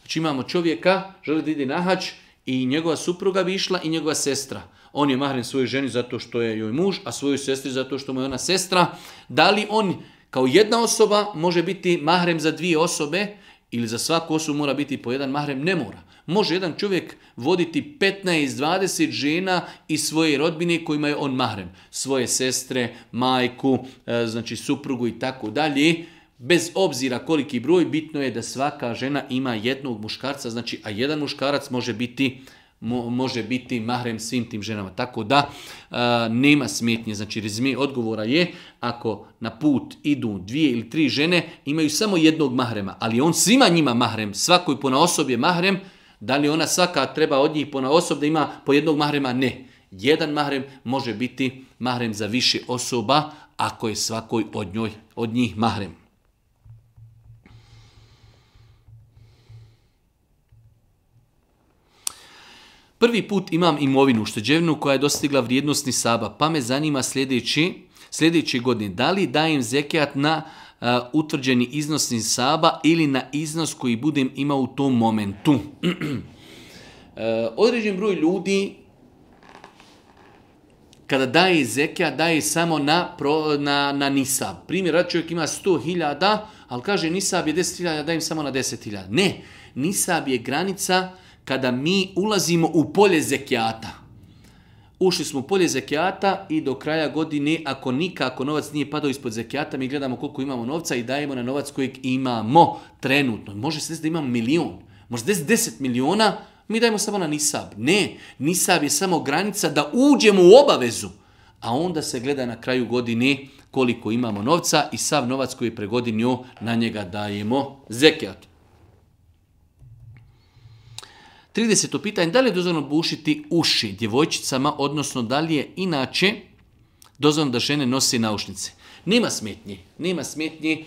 Znači imamo čovjeka, želi da ide na hađ i njegova supruga bi išla i njegova sestra on je mahrem svojoj ženi zato što je joj muž, a svojoj sestri zato što mu je ona sestra. Da li on kao jedna osoba može biti mahrem za dvije osobe ili za svaku osobu mora biti po jedan mahrem? Ne mora. Može jedan čovjek voditi 15-20 žena i svoje rodbine kojima je on mahrem. Svoje sestre, majku, e, znači suprugu i tako dalje. Bez obzira koliki broj, bitno je da svaka žena ima jednog muškarca, znači a jedan muškarac može biti može biti mahrem svim tim ženama. Tako da e, nema smetnje. Znači rezime odgovora je ako na put idu dvije ili tri žene imaju samo jednog mahrema, ali on svima njima mahrem, svakoj pona osobi je mahrem, da li ona svaka treba od njih pona osob da ima po jednog mahrema? Ne. Jedan mahrem može biti mahrem za više osoba ako je svakoj od, od njih mahrem. Prvi put imam imovinu ušteđevnu koja je dostigla vrijednost saba. pa me zanima sljedeći, sljedeće godine da li dajem zekijat na e, utvrđeni iznos nisaba ili na iznos koji budem imao u tom momentu. E, određen broj ljudi kada daje zekija, daje samo na, pro, na, na nisab. Primjer, rad čovjek ima 100.000, ali kaže nisab je 10.000, dajem samo na 10.000. Ne, nisab je granica kada mi ulazimo u polje zekijata. Ušli smo u polje zekijata i do kraja godine, ako nikako novac nije padao ispod zekijata, mi gledamo koliko imamo novca i dajemo na novac kojeg imamo trenutno. Može se da imamo milion, može se deset miliona, mi dajemo samo na nisab. Ne, nisab je samo granica da uđemo u obavezu, a onda se gleda na kraju godine koliko imamo novca i sav novac koji je pregodinio na njega dajemo zekijat. 30. pitanje, da li je dozvoljno bušiti uši djevojčicama, odnosno da li je inače dozvoljeno da žene nose naušnice? Nema smetnje, nema smetnje,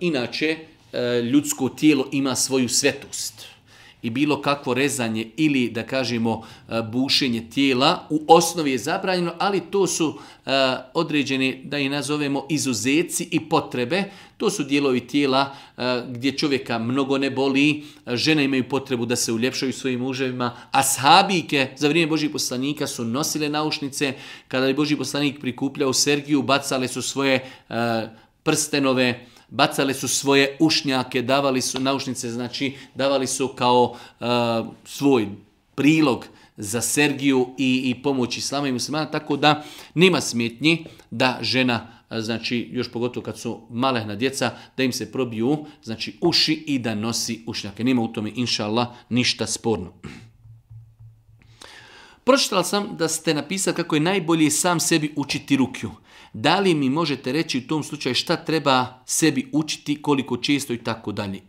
inače e, ljudsko tijelo ima svoju svetost i bilo kakvo rezanje ili da kažemo e, bušenje tijela u osnovi je zabranjeno, ali to su e, određeni, da ih nazovemo izuzeci i potrebe. To su dijelovi tijela e, gdje čovjeka mnogo ne boli, žene imaju potrebu da se uljepšaju svojim muževima, a sahabike za vrijeme Božih poslanika su nosile naušnice, kada je Boži poslanik prikupljao Sergiju, bacale su svoje prstenove, bacali su svoje ušnjake, davali su naušnice, znači davali su kao e, svoj prilog za Sergiju i, i pomoć islama i muslimana, tako da nema smjetnji da žena e, znači još pogotovo kad su malehna djeca, da im se probiju znači uši i da nosi ušnjake. Nema u tome, inša Allah, ništa sporno. Pročitala sam da ste napisali kako je najbolje sam sebi učiti rukju. Da li mi možete reći u tom slučaju šta treba sebi učiti, koliko često i tako dalje?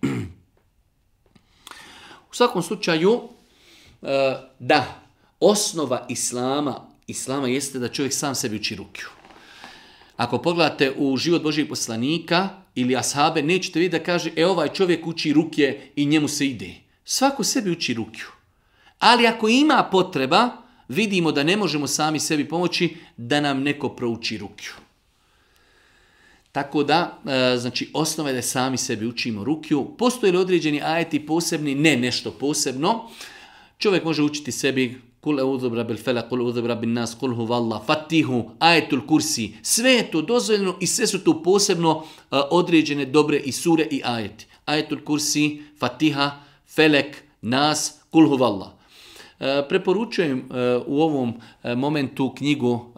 U svakom slučaju, e, da, osnova islama, islama jeste da čovjek sam sebi uči rukiju. Ako pogledate u život Božijeg poslanika ili ashabe, nećete vidjeti da kaže, e ovaj čovjek uči ruke i njemu se ide. Svako sebi uči rukiju. Ali ako ima potreba, vidimo da ne možemo sami sebi pomoći, da nam neko prouči rukju. Tako da, e, znači, osnova je da sami sebi učimo rukju. Postoje li određeni ajeti posebni? Ne, nešto posebno. Čovjek može učiti sebi kul fela, kul nas, kul fatihu, ajetul kursi. Sve je to dozvoljeno i sve su to posebno e, određene dobre i sure i ajeti. Ajetul kursi, fatiha, felek, nas, kul huvalla. E, preporučujem e, u ovom e, momentu knjigu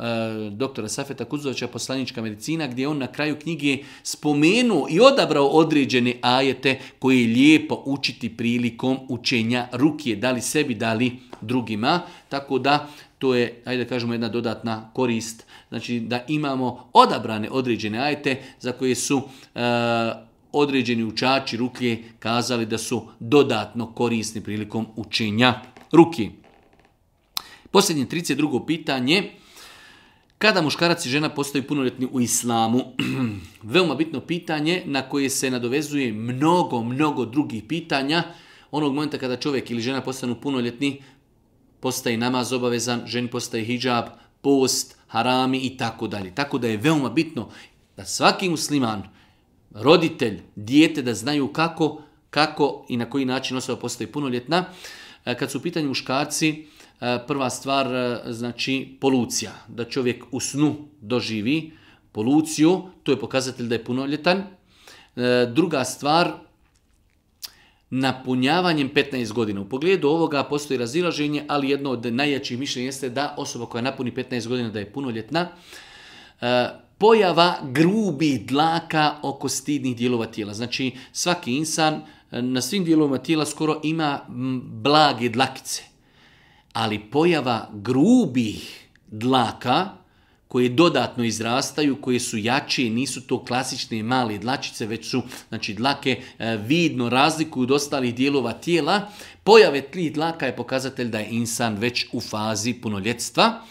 doktora Safeta Kuzovića Poslanička medicina gdje je on na kraju knjige spomenuo i odabrao određene ajete koje je lijepo učiti prilikom učenja rukije, da li sebi, da li drugima. Tako da to je, ajde da kažemo, jedna dodatna korist. Znači da imamo odabrane određene ajete za koje su određeni učači ruke kazali da su dodatno korisni prilikom učenja ruki. Posljednje 32. pitanje. Kada muškarac i žena postaju punoljetni u islamu? Veoma bitno pitanje na koje se nadovezuje mnogo, mnogo drugih pitanja. Onog momenta kada čovjek ili žena postanu punoljetni, postaje namaz obavezan, ženi postaje hijab, post, harami i tako dalje. Tako da je veoma bitno da svaki musliman, roditelj, dijete da znaju kako, kako i na koji način osoba postaje punoljetna. E, kad su u pitanju muškarci, e, prva stvar e, znači polucija, da čovjek u snu doživi poluciju, to je pokazatelj da je punoljetan. Druga stvar, napunjavanjem 15 godina. U pogledu ovoga postoji razilaženje, ali jedno od najjačih mišljenja jeste da osoba koja napuni 15 godina da je punoljetna, pojava grubi dlaka oko stidnih dijelova tijela. Znači svaki insan na svim dijelovima tijela skoro ima blage dlakice. Ali pojava grubih dlaka koje dodatno izrastaju, koje su jačije, nisu to klasične male dlačice, već su znači, dlake e, vidno razlikuju od ostalih dijelova tijela. Pojave tri dlaka je pokazatelj da je insan već u fazi punoljetstva.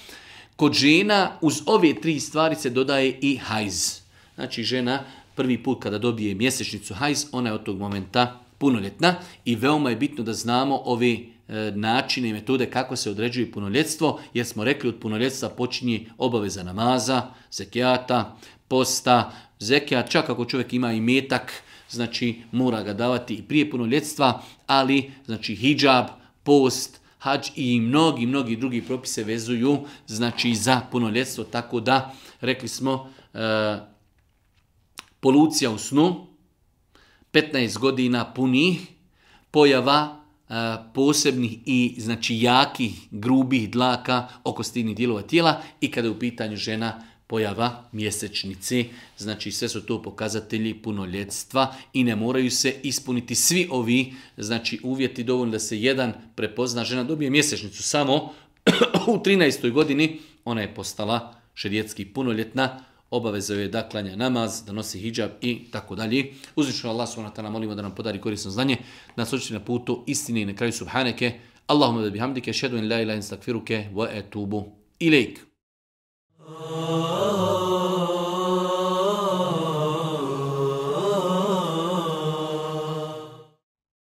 Kod žena uz ove tri stvari se dodaje i hajz. Znači žena prvi put kada dobije mjesečnicu hajz, ona je od tog momenta punoljetna i veoma je bitno da znamo ovi e, načine i metode kako se određuje punoljetstvo, jer smo rekli od punoljetstva počinje obaveza namaza, zekijata, posta, zekijat, čak ako čovjek ima i metak, znači mora ga davati i prije punoljetstva, ali znači hijab, post, hađ i mnogi, mnogi drugi propise vezuju znači za punoljetstvo, tako da rekli smo e, polucija u snu, 15 godina punih pojava e, posebnih i znači jakih, grubih dlaka oko stini dijelova tijela i kada je u pitanju žena pojava mjesečnice. Znači sve su to pokazatelji punoljetstva i ne moraju se ispuniti svi ovi znači uvjeti dovoljno da se jedan prepozna žena dobije mjesečnicu samo u 13. godini ona je postala šedjetski punoljetna obaveza je da klanja namaz, da nosi hijab i tako dalje. Uzvišno Allah nam molimo da nam podari korisno znanje, da nas na putu istine i na kraju subhaneke. Allahumma da bihamdike, šedu in la ilaha in stakfiruke, wa etubu ilaik.